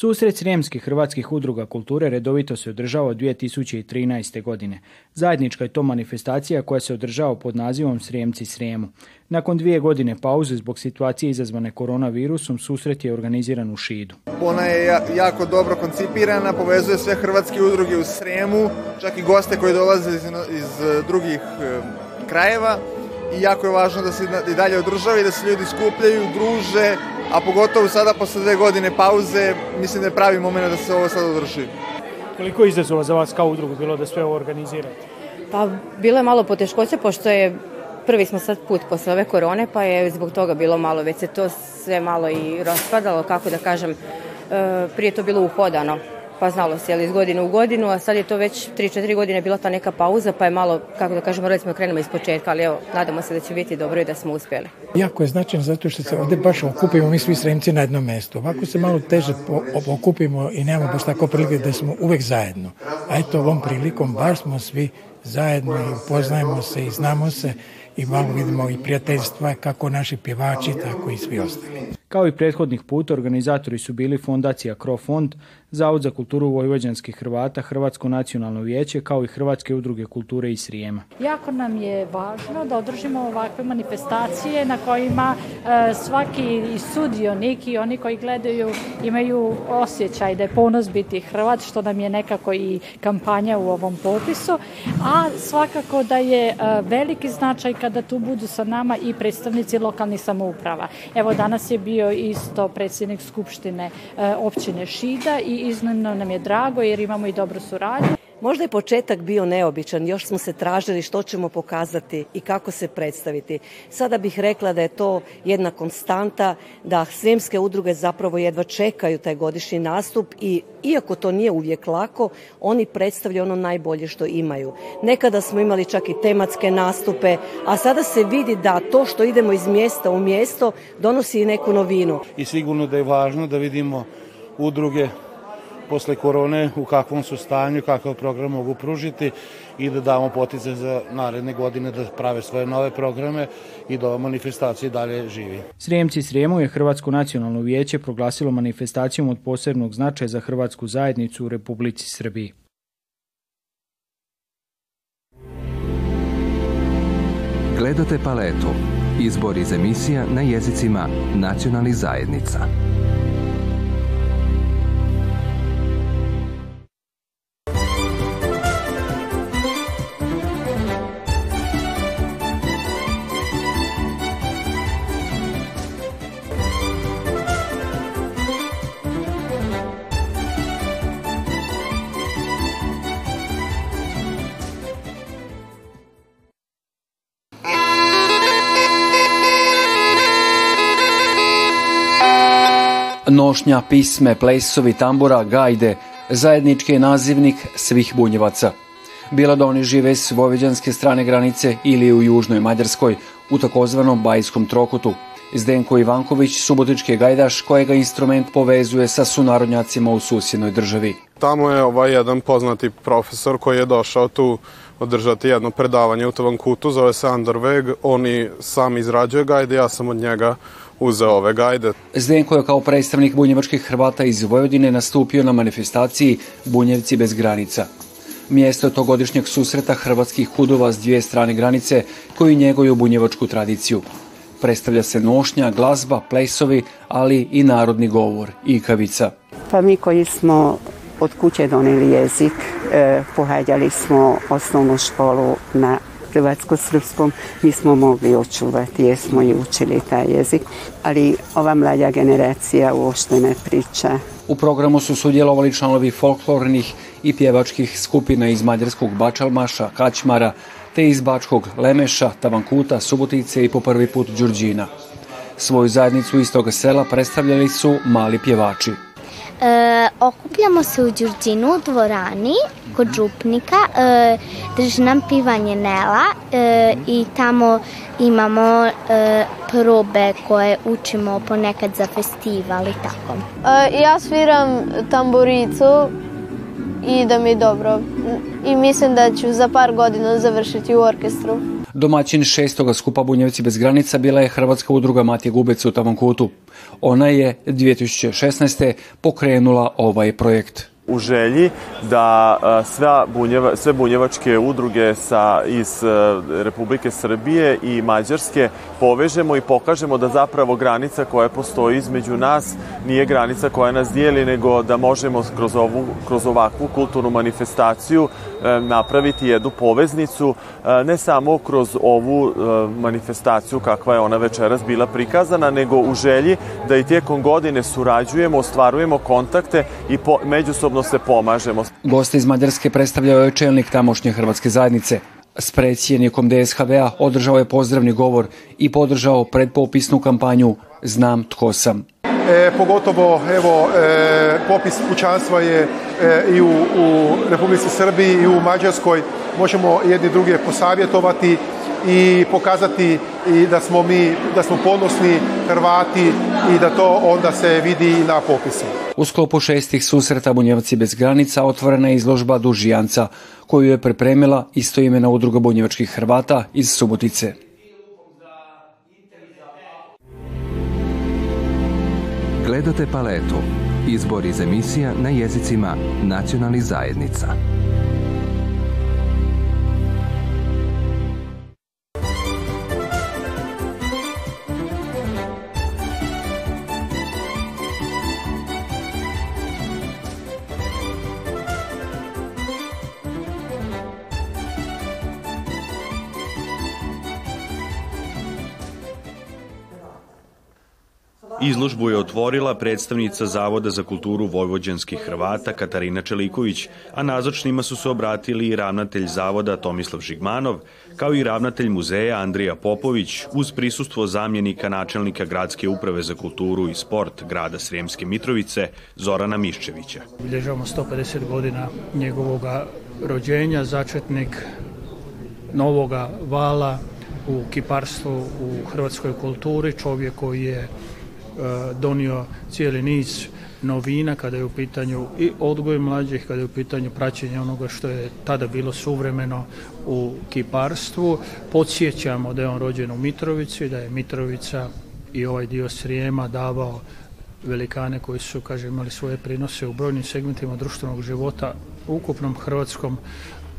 Susret srijemskih hrvatskih udruga kulture redovito se održava od 2013. godine. Zajednička je to manifestacija koja se održava pod nazivom Srijemci Srijemu. Nakon dvije godine pauze zbog situacije izazvane koronavirusom susret je organiziran u Šidu. Ona je jako dobro koncipirana, povezuje sve hrvatske udruge u Srijemu, čak i goste koji dolaze iz eh, drugih eh, krajeva i jako je važno da se i dalje održava i da se ljudi skupljaju, druže, a pogotovo sada posle dve godine pauze, mislim da je pravi moment da se ovo sad održi. Koliko je izazova za vas kao udrugu bilo da sve ovo organizirate? Pa bilo je malo poteškoća pošto je prvi smo sad put posle ove korone pa je zbog toga bilo malo, već se to sve malo i raspadalo, kako da kažem, e, prije to bilo uhodano pa znalo se iz godine u godinu, a sad je to već 3-4 godine bila ta neka pauza, pa je malo, kako da kažem, morali smo krenemo iz početka, ali evo, nadamo se da će biti dobro i da smo uspjeli. Jako je značajno zato što se ovdje baš okupimo mi svi sremci na jednom mjestu. Ovako se malo teže okupimo i nemamo baš tako prilike da smo uvek zajedno. A eto, ovom prilikom baš smo svi zajedno i upoznajemo se i znamo se i malo vidimo i prijateljstva kako naši pjevači, tako i svi ostali. Kao i prethodnih puta, organizatori su bili fondacija Krofond, Zavod za kulturu vojvođanskih Hrvata, Hrvatsko nacionalno vijeće kao i Hrvatske udruge kulture i Srijema. Jako nam je važno da održimo ovakve manifestacije na kojima e, svaki sudionik i oni koji gledaju imaju osjećaj da je ponos biti Hrvat što nam je nekako i kampanja u ovom popisu, a svakako da je e, veliki značaj kada tu budu sa nama i predstavnici lokalnih samouprava. Evo danas je bio isto predsjednik Skupštine e, općine Šida i iznimno nam je drago jer imamo i dobru suradnju. Možda je početak bio neobičan, još smo se tražili što ćemo pokazati i kako se predstaviti. Sada bih rekla da je to jedna konstanta, da svemske udruge zapravo jedva čekaju taj godišnji nastup i iako to nije uvijek lako, oni predstavljaju ono najbolje što imaju. Nekada smo imali čak i tematske nastupe, a sada se vidi da to što idemo iz mjesta u mjesto donosi i neku novinu. I sigurno da je važno da vidimo udruge posle korone u kakvom su stanju, kakav program mogu pružiti i da damo potice za naredne godine da prave svoje nove programe i da ova manifestacija dalje živi. Srijemci Srijemu je Hrvatsko nacionalno vijeće proglasilo manifestacijom od posebnog značaja za Hrvatsku zajednicu u Republici Srbiji. Gledate paletu. Izbor iz emisija na jezicima nacionalnih zajednica. nošnja, pisme, plesovi, tambura, gajde, zajednički je nazivnik svih bunjevaca. Bila da oni žive s strane granice ili u južnoj Mađarskoj, u takozvanom Bajskom trokutu. Zdenko Ivanković, subotički gajdaš kojega instrument povezuje sa sunarodnjacima u susjednoj državi. Tamo je ovaj jedan poznati profesor koji je došao tu održati jedno predavanje u kutu, zove se Anderweg, oni sam izrađuje gajde, ja sam od njega uz ove gajde. Zdenko je kao predstavnik bunjevačkih Hrvata iz Vojvodine nastupio na manifestaciji Bunjevci bez granica. Mjesto togodišnjeg susreta hrvatskih hudova s dvije strane granice koji njegoju bunjevačku tradiciju. Predstavlja se nošnja, glazba, plesovi, ali i narodni govor, ikavica. Pa mi koji smo od kuće donijeli jezik, e, pohađali smo osnovnu školu na hrvatsko-srpskom mi smo mogli očuvati jer smo i učili taj jezik, ali ova mlađa generacija uošte ne priča. U programu su sudjelovali članovi folklornih i pjevačkih skupina iz mađarskog Bačalmaša, Kačmara, te iz Bačkog Lemeša, Tavankuta, Subotice i po prvi put Đurđina. Svoju zajednicu iz tog sela predstavljali su mali pjevači. E, okupljamo se u Đurđinu u dvorani kod mhm. župnika, e, drži nam pivanje Nela e, i tamo imamo probe koje učimo ponekad za festival i tako. ja sviram tamburicu i da mi je dobro i mislim da ću za par godina završiti u orkestru. Domaćin šestoga skupa Bunjevci bez granica bila je Hrvatska udruga Matije Gubec u kutu. Ona je 2016. pokrenula ovaj projekt u želji da e, sve bunjevačke udruge iz e, Republike Srbije i Mađarske povežemo i pokažemo da zapravo granica koja postoji između nas nije granica koja nas dijeli, nego da možemo kroz, ovakvu kulturnu manifestaciju e, napraviti jednu poveznicu, ne samo kroz ovu manifestaciju kakva je ona večeras bila prikazana, nego u želji da i tijekom godine surađujemo, ostvarujemo kontakte i međusobno međusobno se pomažemo. Goste iz Mađarske predstavljao je čelnik tamošnje hrvatske zajednice. S predsjednikom DSHV-a održao je pozdravni govor i podržao predpopisnu kampanju Znam tko sam. E, pogotovo evo e, popis kućanstva je e, i u, u Republici Srbiji i u Mađarskoj. Možemo jedni druge posavjetovati i pokazati i da smo mi, da smo ponosni Hrvati i da to onda se vidi na popisu. U sklopu šestih susreta Bunjevci bez granica otvorena je izložba Dužijanca koju je pripremila istoimena udruga bunjevačkih Hrvata iz Subotice. Gledate paletu. Izbor iz emisija na jezicima nacionalnih zajednica. Izložbu je otvorila predstavnica Zavoda za kulturu vojvođanskih Hrvata Katarina Čeliković, a nazočnima su se obratili i ravnatelj Zavoda Tomislav Žigmanov, kao i ravnatelj muzeja Andrija Popović uz prisustvo zamjenika načelnika Gradske uprave za kulturu i sport grada Srijemske Mitrovice Zorana Miščevića. Bilježamo 150 godina njegovog rođenja, začetnik novoga vala u kiparstvu, u hrvatskoj kulturi, čovjek koji je E, donio cijeli niz novina kada je u pitanju i odgoj mlađih, kada je u pitanju praćenja onoga što je tada bilo suvremeno u kiparstvu. Podsjećamo da je on rođen u Mitrovici, da je Mitrovica i ovaj dio Srijema davao velikane koji su, kaže, imali svoje prinose u brojnim segmentima društvenog života u ukupnom hrvatskom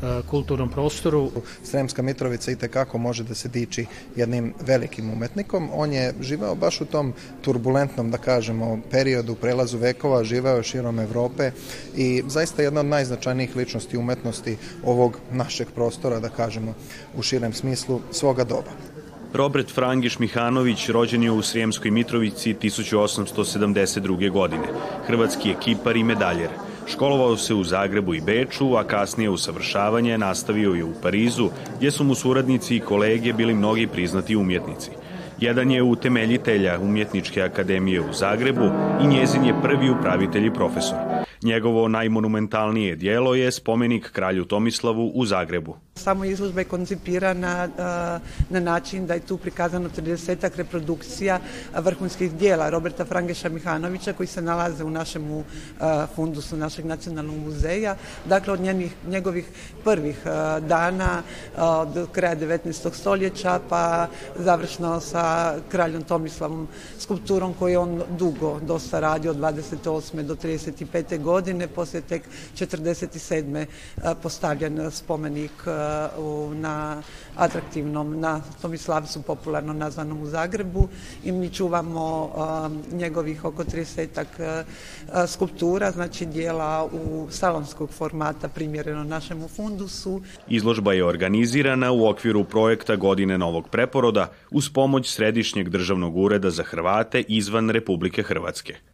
E, kulturnom prostoru. Sremska Mitrovica i tekako može da se diči jednim velikim umetnikom. On je živao baš u tom turbulentnom, da kažemo, periodu prelazu vekova, živao je širom Evrope i zaista jedna od najznačajnijih ličnosti umetnosti ovog našeg prostora, da kažemo, u širem smislu svoga doba. Robert Frangiš Mihanović rođen je u Srijemskoj Mitrovici 1872. godine. Hrvatski je kipar i medaljer. Školovao se u Zagrebu i Beču, a kasnije usavršavanje nastavio je u Parizu, gdje su mu suradnici i kolege bili mnogi priznati umjetnici. Jedan je utemeljitelja Umjetničke akademije u Zagrebu i njezin je prvi upravitelj i profesor. Njegovo najmonumentalnije dijelo je spomenik kralju Tomislavu u Zagrebu. Samo izložba je koncipirana na način da je tu prikazano 30 reprodukcija vrhunskih dijela Roberta Frangeša Mihanovića koji se nalaze u našem fundusu našeg nacionalnog muzeja. Dakle, od njenih, njegovih prvih dana od kraja 19. stoljeća pa završno sa kraljom Tomislavom skulpturom koji je on dugo dosta radio od 28. do 35. godine, poslije tek 47. postavljen spomenik na atraktivnom, na Tomislavcu popularno nazvanom u Zagrebu i mi čuvamo um, njegovih oko 30 uh, skulptura, znači dijela u salonskog formata primjereno našemu fundusu. Izložba je organizirana u okviru projekta Godine novog preporoda uz pomoć Središnjeg državnog ureda za Hrvate izvan Republike Hrvatske.